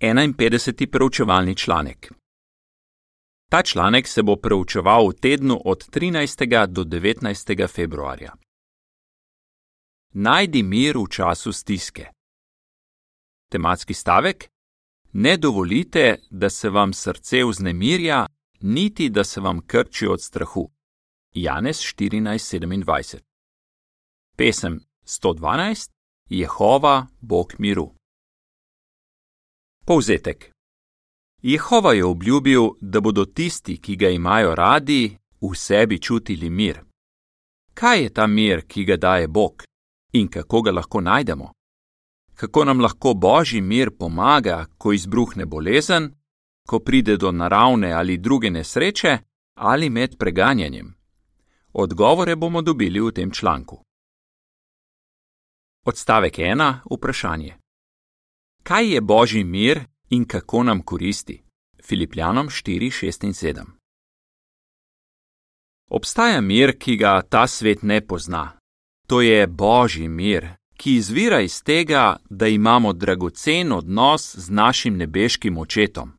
51. preučevalni članek. Ta članek se bo preučeval v tednu od 13. do 19. februarja. Najdi mir v času stiske. Tematski stavek: Ne dovolite, da se vam srce vznemirja, niti da se vam krči od strahu. Janez 14:27. Pesem 112: Jehova, Bog miru. Povzetek. Jehova je obljubil, da bodo tisti, ki ga imajo radi, v sebi čutili mir. Kaj je ta mir, ki ga daje Bog in kako ga lahko najdemo? Kako nam lahko božji mir pomaga, ko izbruhne bolezen, ko pride do naravne ali druge nesreče ali med preganjanjem? Odgovore bomo dobili v tem članku. Odstavek 1. Vprašanje. Kaj je božji mir in kako nam koristi? Filipljanom 4, 6 in 7. Obstaja mir, ki ga ta svet ne pozna. To je božji mir, ki izvira iz tega, da imamo dragocen odnos z našim nebeškim očetom.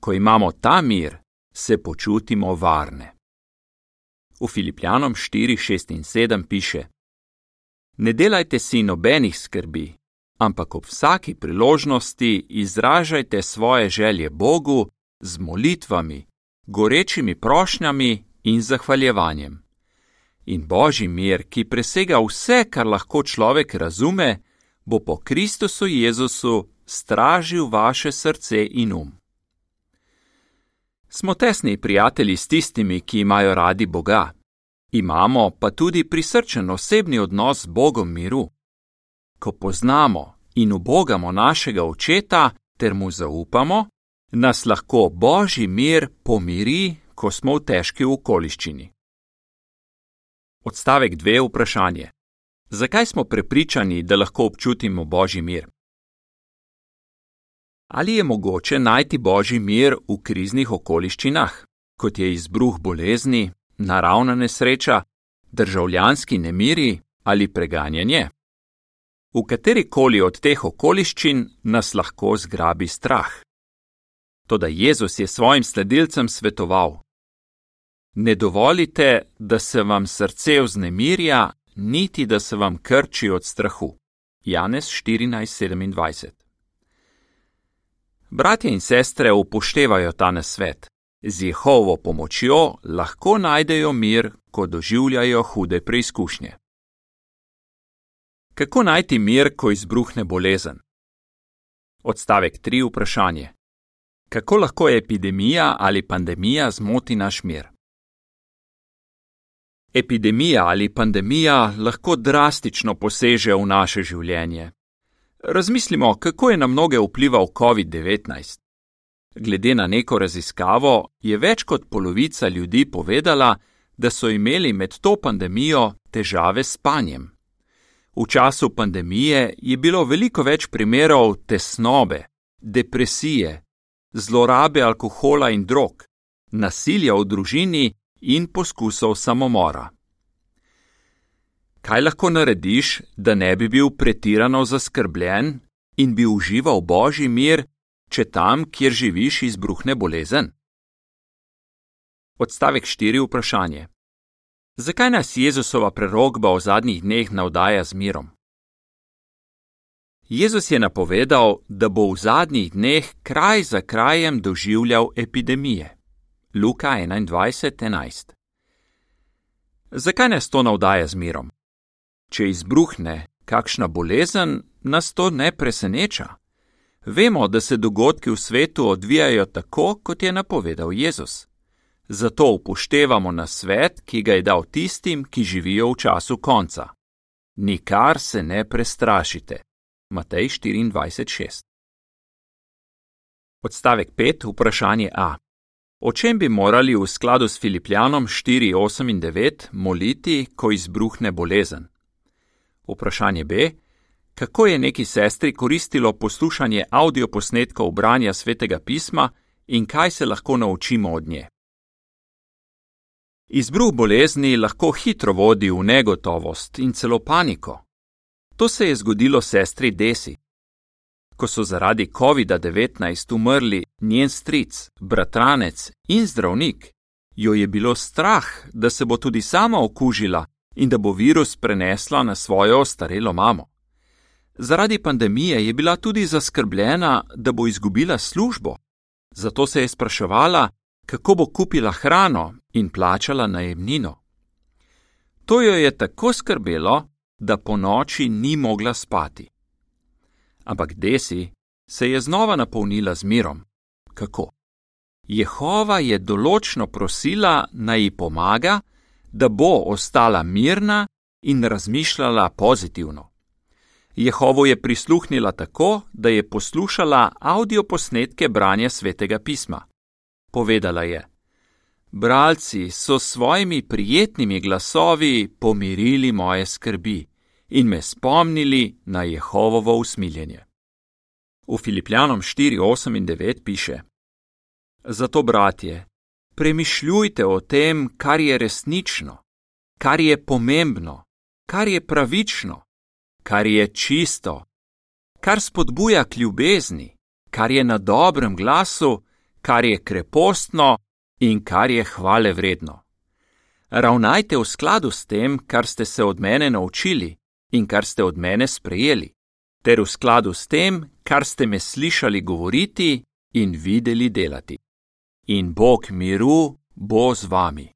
Ko imamo ta mir, se počutimo varne. V Filipljanom 4, 6 in 7 piše: Ne delajte si nobenih skrbi, ampak ob vsaki priložnosti izražajte svoje želje Bogu z molitvami, gorečimi prošnjami in zahvaljevanjem. In božji mir, ki presega vse, kar lahko človek razume, bo po Kristusu Jezusu stražil vaše srce in um. Smo tesni prijatelji s tistimi, ki imajo radi Boga. Imamo pa tudi prisrčen osebni odnos z Bogom miru ko poznamo in ubogamo našega očeta ter mu zaupamo, nas lahko božji mir pomiri, ko smo v težki okoliščini. Odstavek 2. Vprašanje. Zakaj smo prepričani, da lahko občutimo božji mir? Ali je mogoče najti božji mir v kriznih okoliščinah, kot je izbruh bolezni, naravna nesreča, državljanski nemiri ali preganjanje? V kateri koli od teh okoliščin nas lahko zgrabi strah. Toda Jezus je svojim sledilcem svetoval: Ne dovolite, da se vam srce vznemirja, niti da se vam krči od strahu. Janez 14:27. Bratje in sestre upoštevajo ta nasvet. Z Jehovo pomočjo lahko najdejo mir, ko doživljajo hude preizkušnje. Kako najti mir, ko izbruhne bolezen? Odstavek 3. Vprašanje. Kako lahko epidemija ali pandemija zmoti naš mir? Epidemija ali pandemija lahko drastično poseže v naše življenje. Razmislimo, kako je na mnoge vplival COVID-19. Glede na neko raziskavo je več kot polovica ljudi povedala, da so imeli med to pandemijo težave s spanjem. V času pandemije je bilo veliko več primerov tesnobe, depresije, zlorabe alkohola in drog, nasilja v družini in poskusov samomora. Kaj lahko narediš, da ne bi bil pretirano zaskrbljen in bi užival božji mir, če tam, kjer živiš, izbruhne bolezen? Odstavek 4. Vprašanje. Zakaj nas Jezusova prerogba o zadnjih dneh navdaja z mirom? Jezus je napovedal, da bo v zadnjih dneh kraj za krajem doživljal epidemije. Luka 21:11. Zakaj nas to navdaja z mirom? Če izbruhne kakšna bolezen, nas to ne preseneča. Vemo, da se dogodki v svetu odvijajo tako, kot je napovedal Jezus zato upoštevamo na svet, ki ga je dal tistim, ki živijo v času konca. Nikar se ne prestrašite. Matej 24:6 Odstavek 5. Vprašanje A. O čem bi morali v skladu s Filipljanom 4:8 in 9 moliti, ko izbruhne bolezen? Vprašanje B. Kako je neki sestri koristilo poslušanje audioposnetkov branja svetega pisma in kaj se lahko naučimo od nje? Izbruh bolezni lahko hitro vodi v negotovost in celo paniko. To se je zgodilo sestri Desi. ko so zaradi COVID-19 umrli njen stric, bratranec in zdravnik, jo je bilo strah, da se bo tudi sama okužila in da bo virus prenesla na svojo starelo mamo. Zaradi pandemije je bila tudi zaskrbljena, da bo izgubila službo, zato se je spraševala, kako bo kupila hrano in plačala najemnino. To jo je tako skrbelo, da po noči ni mogla spati. Ampak Desi se je znova napolnila z mirom. Kako? Jehova je določno prosila, naj ji pomaga, da bo ostala mirna in razmišljala pozitivno. Jehovo je prisluhnila tako, da je poslušala audioposnetke branja svetega pisma. Povedala je: Bralci so s svojimi prijetnimi glasovi pomirili moje skrbi in me spomnili na Jehovovo usmiljenje. V Filipljanom 4, 8 in 9 piše: Zato, bratje, premišljujte o tem, kar je resnično, kar je pomembno, kar je pravično, kar je čisto, kar spodbuja k ljubezni, kar je na dobrem glasu, kar je krepostno in kar je hvale vredno. Ravnajte v skladu s tem, kar ste se od mene naučili in kar ste od mene sprejeli, ter v skladu s tem, kar ste me slišali govoriti in videli delati. In Bog miru bo z vami.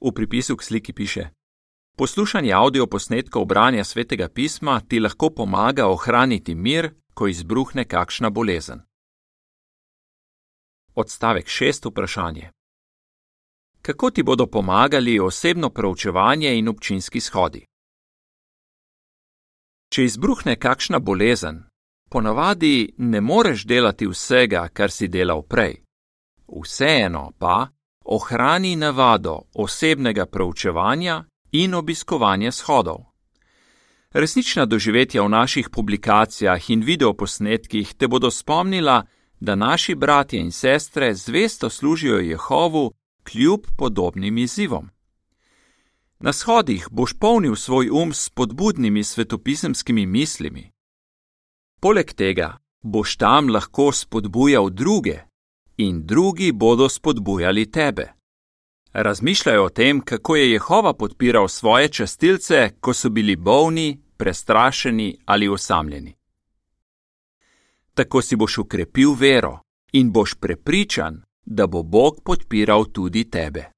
V pripisu k sliki piše: Poslušanje audio posnetkov branja svetega pisma ti lahko pomaga ohraniti mir, ko izbruhne kakšna bolezen. Odstavek šest vprašanje. Kako ti bodo pomagali osebno preučevanje in občinski shodi? Če izbruhne kakšna bolezen, ponavadi ne moreš delati vsega, kar si delal prej. Vseeno pa ohrani navado osebnega preučevanja in obiskovanja shodov. Resnična doživetja v naših publikacijah in videoposnetkih te bodo spomnila, da naši bratje in sestre zvesto služijo Jehovu kljub podobnim izzivom. Na shodih boš polnil svoj um s podbudnimi svetopisemskimi mislimi. Poleg tega boš tam lahko spodbujal druge in drugi bodo spodbujali tebe. Razmišljaj o tem, kako je Jehova podpiral svoje častilce, ko so bili bolni, prestrašeni ali osamljeni tako si boš ukrepil vero in boš prepričan, da bo Bog podpiral tudi tebe.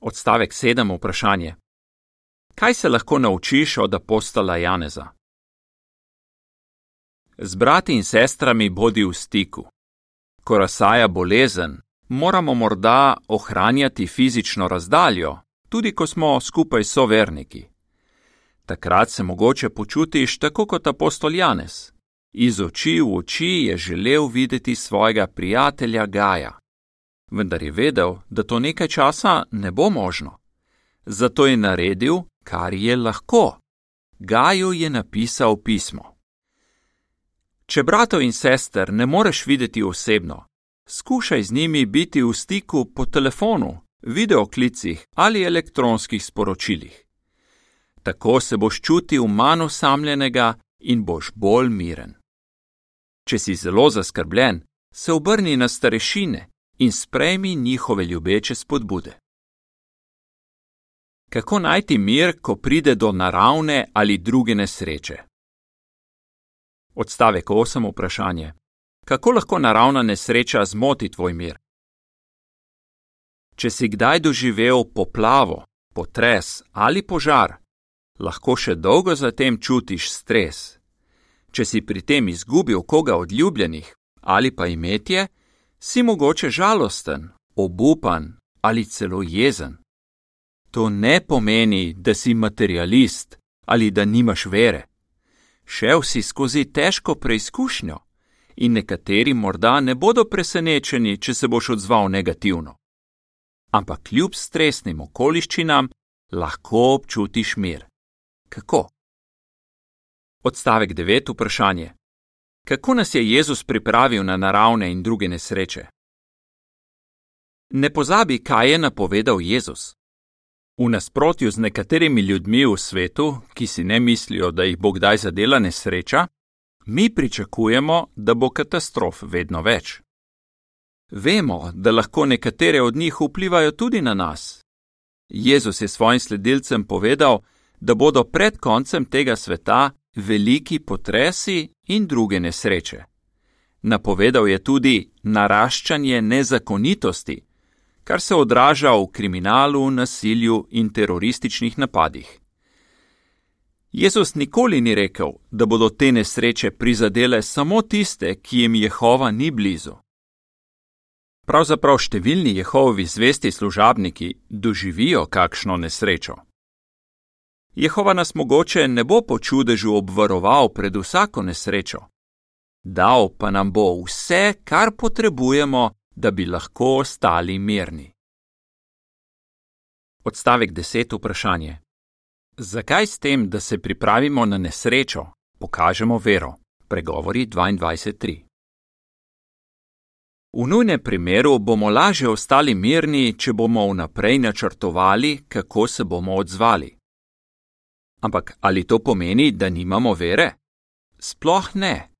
Odstavek 7. Vprašanje: Kaj se lahko naučiš od apostola Janeza? Z brati in sestrami bodi v stiku. Ko razsaja bolezen, moramo morda ohranjati fizično razdaljo, tudi ko smo skupaj soverniki. Takrat se mogoče počutiš tako kot apostol Janez, Iz oči v oči je želel videti svojega prijatelja Gaja, vendar je vedel, da to nekaj časa ne bo možno. Zato je naredil, kar je lahko. Gaju je napisal pismo. Če bratov in sester ne moreš videti osebno, skušaj z njimi biti v stiku po telefonu, videoklicih ali elektronskih sporočilih. Tako se boš čutil manj osamljenega in boš bolj miren. Če si zelo zaskrbljen, se obrni na starešine in sprejmi njihove ljubeče spodbude. Kako najti mir, ko pride do naravne ali druge nesreče? Odstavek 8. vprašanje: Kako lahko naravna nesreča zmoti tvoj mir? Če si kdaj doživel poplavo, potres ali požar, lahko še dolgo zatem čutiš stres, če si pri tem izgubil koga od ljubljenih ali pa imetje, si mogoče žalosten, obupan ali celo jezen. To ne pomeni, da si materialist ali da nimaš vere. Šel si skozi težko preizkušnjo in nekateri morda ne bodo presenečeni, če se boš odzval negativno. Ampak kljub stresnim okoliščinam lahko občutiš mir. Kako? Odstavek 9. Vprašanje: Kako nas je Jezus pripravil na naravne in druge nesreče? Ne pozabi, kaj je napovedal Jezus. V nasprotju z nekaterimi ljudmi v svetu, ki si ne mislijo, da jih bo kdaj zadela nesreča, mi pričakujemo, da bo katastrof vedno več. Vemo, da lahko nekatere od njih vplivajo tudi na nas. Jezus je svojim sledilcem povedal, da bodo pred koncem tega sveta veliki potresi in druge nesreče. Napovedal je tudi naraščanje nezakonitosti, kar se odraža v kriminalu, nasilju in terorističnih napadih. Jezus nikoli ni rekel, da bodo te nesreče prizadele samo tiste, ki jim Jehova ni blizu. Pravzaprav številni Jehovovi zvesti služabniki doživijo kakšno nesrečo. Jehova nas mogoče ne bo po čudežu obvaroval pred vsako nesrečo, dal pa nam bo vse, kar potrebujemo, da bi lahko ostali mirni. Odstavek 10. vprašanje. Zakaj s tem, da se pripravimo na nesrečo, pokažemo vero? Pregovori 22.3. V nujnem primeru bomo lažje ostali mirni, če bomo vnaprej načrtovali, kako se bomo odzvali. Ampak ali to pomeni, da nimamo vere? Sploh ne.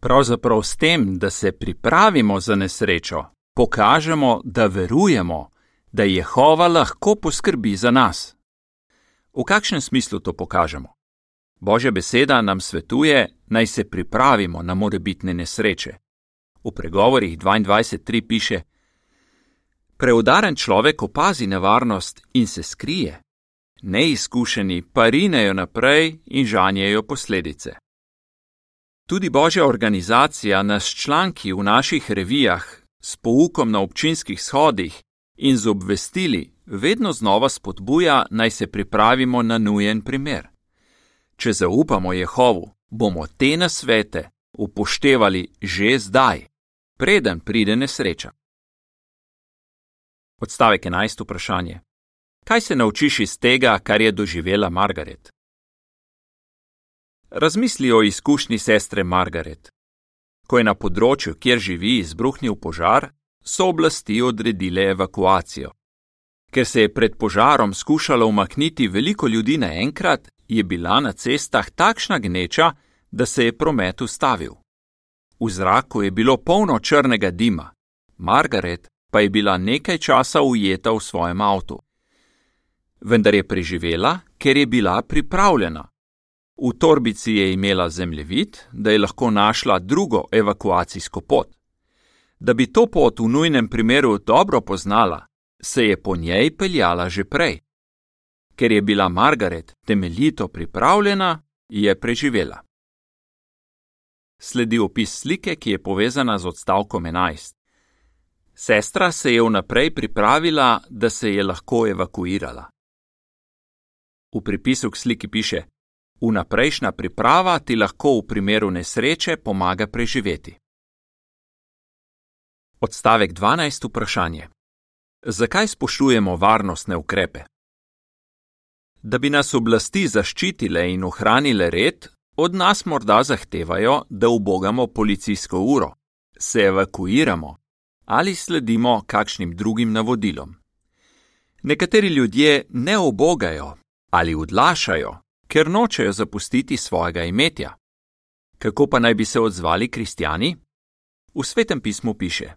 Pravzaprav s tem, da se pripravimo za nesrečo, pokažemo, da verujemo, da Jehova lahko poskrbi za nas. V kakšnem smislu to pokažemo? Božja beseda nam svetuje, naj se pripravimo na morebitne nesreče. V pregovorih 22.3 piše: Preudaren človek opazi nevarnost in se skrije, neizkušeni pa rinejo naprej in žanjejo posledice. Tudi Božja organizacija nas članki v naših revijah, s poukom na občinskih shodih in z obvestili vedno znova spodbuja, naj se pripravimo na nujen primer. Če zaupamo Jehovu, bomo te nasvete upoštevali že zdaj, preden pride nesreča. Odstavek 11. vprašanje. Kaj se naučiš iz tega, kar je doživela Margaret? Razmisli o izkušnji sestre Margaret. Ko je na področju, kjer živi, izbruhnil požar, so oblasti odredile evakuacijo. Ker se je pred požarom skušalo umakniti veliko ljudi naenkrat, je bila na cestah takšna gneča, da se je promet ustavil. V zraku je bilo polno črnega dima, Margaret pa je bila nekaj časa ujeta v svojem avtu. Vendar je preživela, ker je bila pripravljena. V torbici je imela zemljevid, da je lahko našla drugo evakuacijsko pot. Da bi to pot v nujnem primeru dobro poznala, se je po njej peljala že prej. Ker je bila Margaret temeljito pripravljena, je preživela. Sledi opis slike, ki je povezana z odstavkom 11. Sestra se je vnaprej pripravila, da se je lahko evakuirala. V pripisu k sliki piše: Vnaprejšnja priprava ti lahko v primeru nesreče pomaga preživeti. Odstavek 12. vprašanje. Zakaj spoštujemo varnostne ukrepe? Da bi nas oblasti zaščitile in ohranile red, od nas morda zahtevajo, da ubogamo policijsko uro, se evakuiramo ali sledimo kakšnim drugim navodilom. Nekateri ljudje ne obogajo ali odlašajo, ker nočejo zapustiti svojega imetja. Kako pa naj bi se odzvali kristijani? V svetem pismu piše: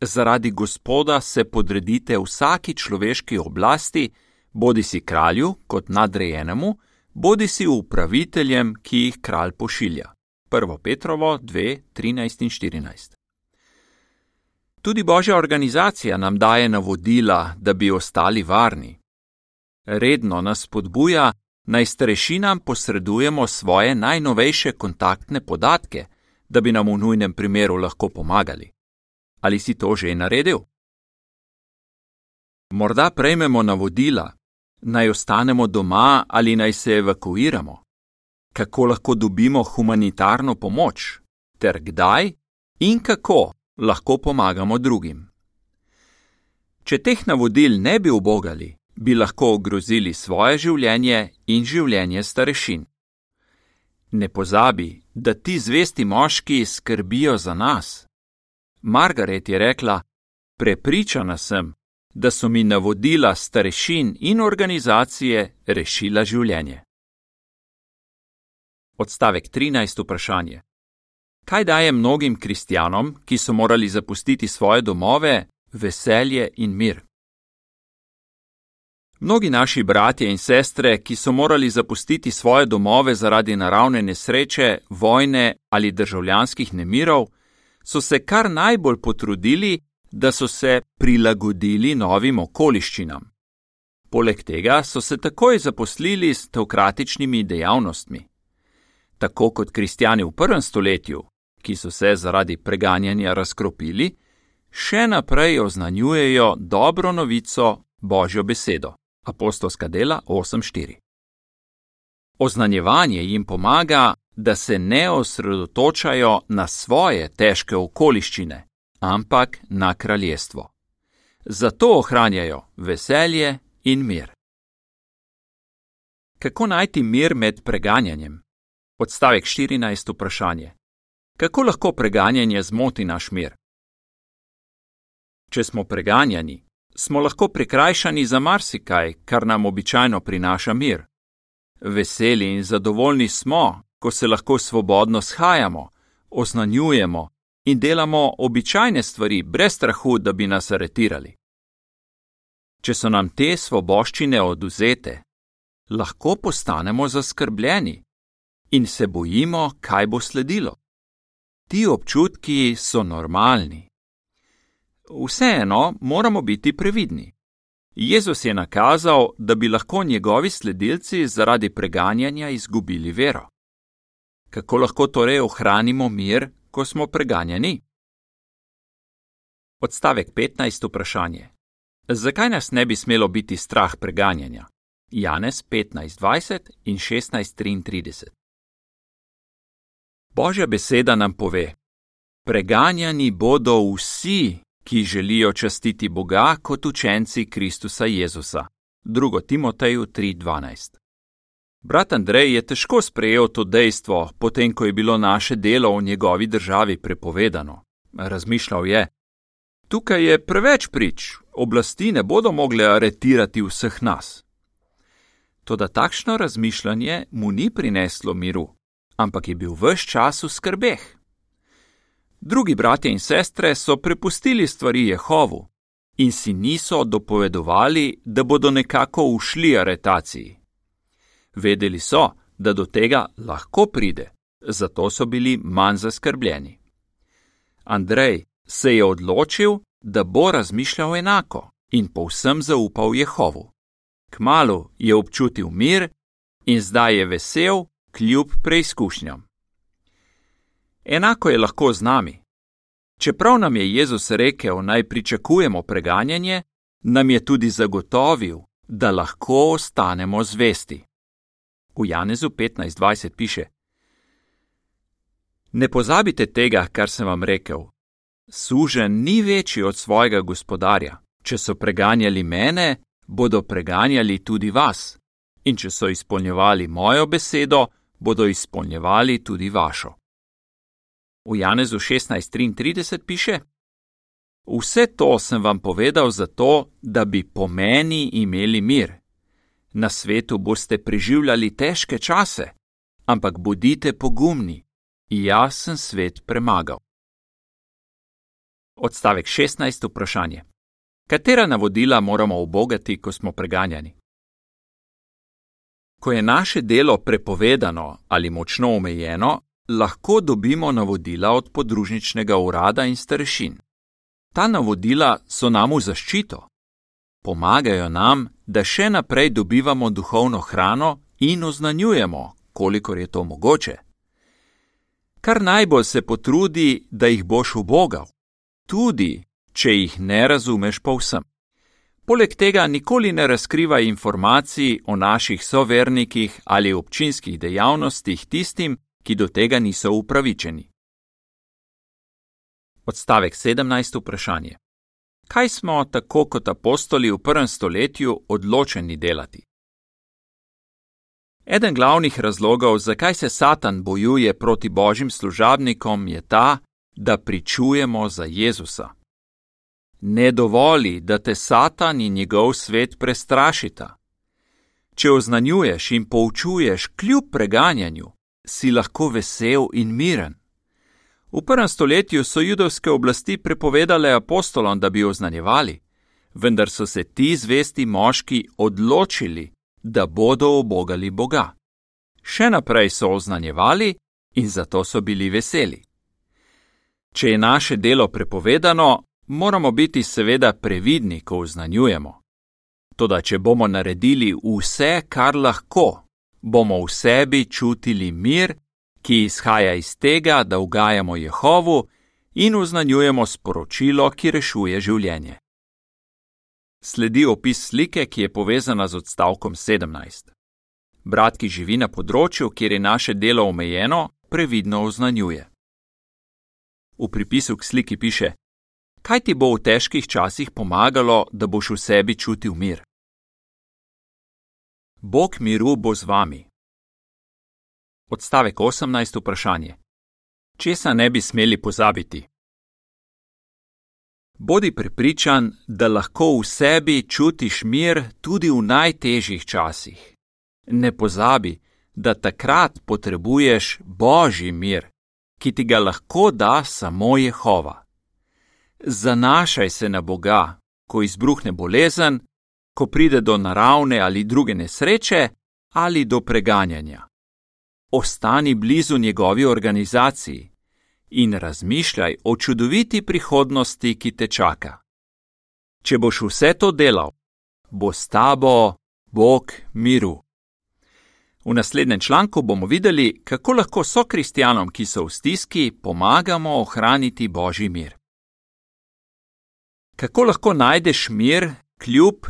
Zaradi Gospoda se podredite vsaki človeški oblasti, bodi si kralju kot nadrejenemu, bodi si upraviteljem, ki jih kralj pošilja. 1. Petrovo 2, 13 in 14. Tudi božja organizacija nam daje navodila, da bi ostali varni. Redno nas spodbuja, naj starešinam posredujemo svoje najnovejše kontaktne podatke, da bi nam v nujnem primeru lahko pomagali. Ali si to že naredil? Morda prejmemo navodila, naj ostanemo doma ali naj se evakuiramo. Kako lahko dobimo humanitarno pomoč, ter kdaj in kako lahko pomagamo drugim. Če teh navodil ne bi obogali, bi lahko ogrozili svoje življenje in življenje starešin. Ne pozabi, da ti zvesti moški skrbijo za nas. Margaret je rekla: Prepričana sem, da so mi navodila starešin in organizacije rešila življenje. Odstavek 13. vprašanje. Kaj daje mnogim kristjanom, ki so morali zapustiti svoje domove, veselje in mir? Mnogi naši bratje in sestre, ki so morali zapustiti svoje domove zaradi naravne nesreče, vojne ali državljanskih nemirov, so se kar najbolj potrudili, da so se prilagodili novim okoliščinam. Poleg tega so se takoj zaposlili s teokratičnimi dejavnostmi. Tako kot kristijani v prvem stoletju, ki so se zaradi preganjanja razkropili, še naprej oznanjujejo dobro novico Božjo besedo. Apostolska dela 8:4. Oznanjevanje jim pomaga, da se ne osredotočajo na svoje težke okoliščine, ampak na kraljestvo. Zato ohranjajo veselje in mir. Kako najti mir med preganjanjem? Odstavek 14. vprašanje. Kako lahko preganjanje zmoti naš mir? Če smo preganjani, smo lahko prikrajšani za marsikaj, kar nam običajno prinaša mir. Veseli in zadovoljni smo, ko se lahko svobodno shajamo, osnanjujemo in delamo običajne stvari brez strahu, da bi nas aretirali. Če so nam te svoboščine oduzete, lahko postanemo zaskrbljeni in se bojimo, kaj bo sledilo. Ti občutki so normalni. Vseeno moramo biti previdni. Jezus je nakazal, da bi lahko njegovi sledilci zaradi preganjanja izgubili vero. Kako lahko torej ohranimo mir, ko smo preganjani? Odstavek 15. vprašanje. Zakaj nas ne bi smelo biti strah preganjanja? Janez 15:20 in 16:33. Božja beseda nam pove: Preganjani bodo vsi, ki želijo častiti Boga kot učenci Kristusa Jezusa. 2. Timoteju 3:12. Brat Andrej je težko sprejel to dejstvo, potem ko je bilo naše delo v njegovi državi prepovedano. Razmišljal je: Tukaj je preveč prič, oblasti ne bodo mogle aretirati vseh nas. Toda takšno razmišljanje mu ni prineslo miru, ampak je bil vse čas v skrbeh. Drugi bratje in sestre so prepustili stvari Jehovu in si niso dopovedovali, da bodo nekako ušli aretaciji. Vedeli so, da do tega lahko pride, zato so bili manj zaskrbljeni. Andrej se je odločil, da bo razmišljal enako in povsem zaupal Jehovu. Kmalu je občutil mir in zdaj je vesel, kljub preizkušnjam. Enako je lahko z nami. Čeprav nam je Jezus rekel, naj pričakujemo preganjanje, nam je tudi zagotovil, da lahko ostanemo zvesti. V Janezu 15:20 piše: Ne pozabite tega, kar sem vam rekel. Sužen ni večji od svojega gospodarja. Če so preganjali mene, bodo preganjali tudi vas. In če so izpolnjevali mojo besedo, bodo izpolnjevali tudi vašo. V Janezu 16:33 piše: Vse to sem vam povedal zato, da bi po meni imeli mir. Na svetu boste preživljali težke čase, ampak bodite pogumni, jaz sem svet premagal. Odstavek 16. vprašanje. Katera navodila moramo obogati, ko smo preganjani? Ko je naše delo prepovedano ali močno omejeno, lahko dobimo navodila od podružničnega urada in starešin. Ta navodila so nam v zaščito. Pomagajo nam, da še naprej dobivamo duhovno hrano in oznanjujemo, kolikor je to mogoče. Kar najbolj se potrudi, da jih boš ubogal, tudi če jih ne razumeš povsem. Poleg tega nikoli ne razkriva informacij o naših sovernikih ali občinskih dejavnostih tistim, ki do tega niso upravičeni. Odstavek 17. vprašanje. Kaj smo, tako kot apostoli v prvem stoletju, odločeni delati? Eden glavnih razlogov, zakaj se Satan bojuje proti božjim služabnikom, je ta, da pričujemo za Jezusa. Ne dovoli, da te Satan in njegov svet prestrašita. Če oznanjuješ in poučuješ kljub preganjanju, si lahko vesel in miren. V prvem stoletju so judovske oblasti prepovedale apostolom, da bi oznanjevali, vendar so se ti zvesti moški odločili, da bodo obogali Boga. Še naprej so oznanjevali in zato so bili veseli. Če je naše delo prepovedano, moramo biti seveda previdni, ko oznanjujemo. Toda, če bomo naredili vse, kar lahko, bomo v sebi čutili mir, ki izhaja iz tega, da ugajamo Jehovu in oznanjujemo sporočilo, ki rešuje življenje. Sledi opis slike, ki je povezana z odstavkom 17. Brat, ki živi na področju, kjer je naše delo omejeno, previdno oznanjuje. V pripisu k sliki piše: Kaj ti bo v težkih časih pomagalo, da boš v sebi čutil mir? Bog miru bo z vami. Odstavek 18. vprašanje: Česa ne bi smeli pozabiti? Bodi prepričan, da lahko v sebi čutiš mir tudi v najtežjih časih. Ne pozabi, da takrat potrebuješ božji mir, ki ti ga lahko da samo Jehova. Zanašaj se na Boga, ko izbruhne bolezen, ko pride do naravne ali druge nesreče ali do preganjanja. Ostani blizu njegovi organizaciji in razmišljaj o čudoviti prihodnosti, ki te čaka. Če boš vse to delal, bo s tabo Bog miru. V naslednjem članku bomo videli, kako lahko so kristjanom, ki so v stiski, pomagamo ohraniti božji mir. Kako lahko najdeš mir kljub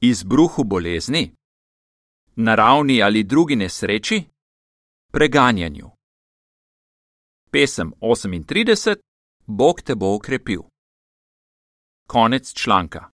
izbruhu bolezni, naravni ali drugi nesreči, preganjanju? Pesem 38: Bog te bo ukrepil. Konec članka.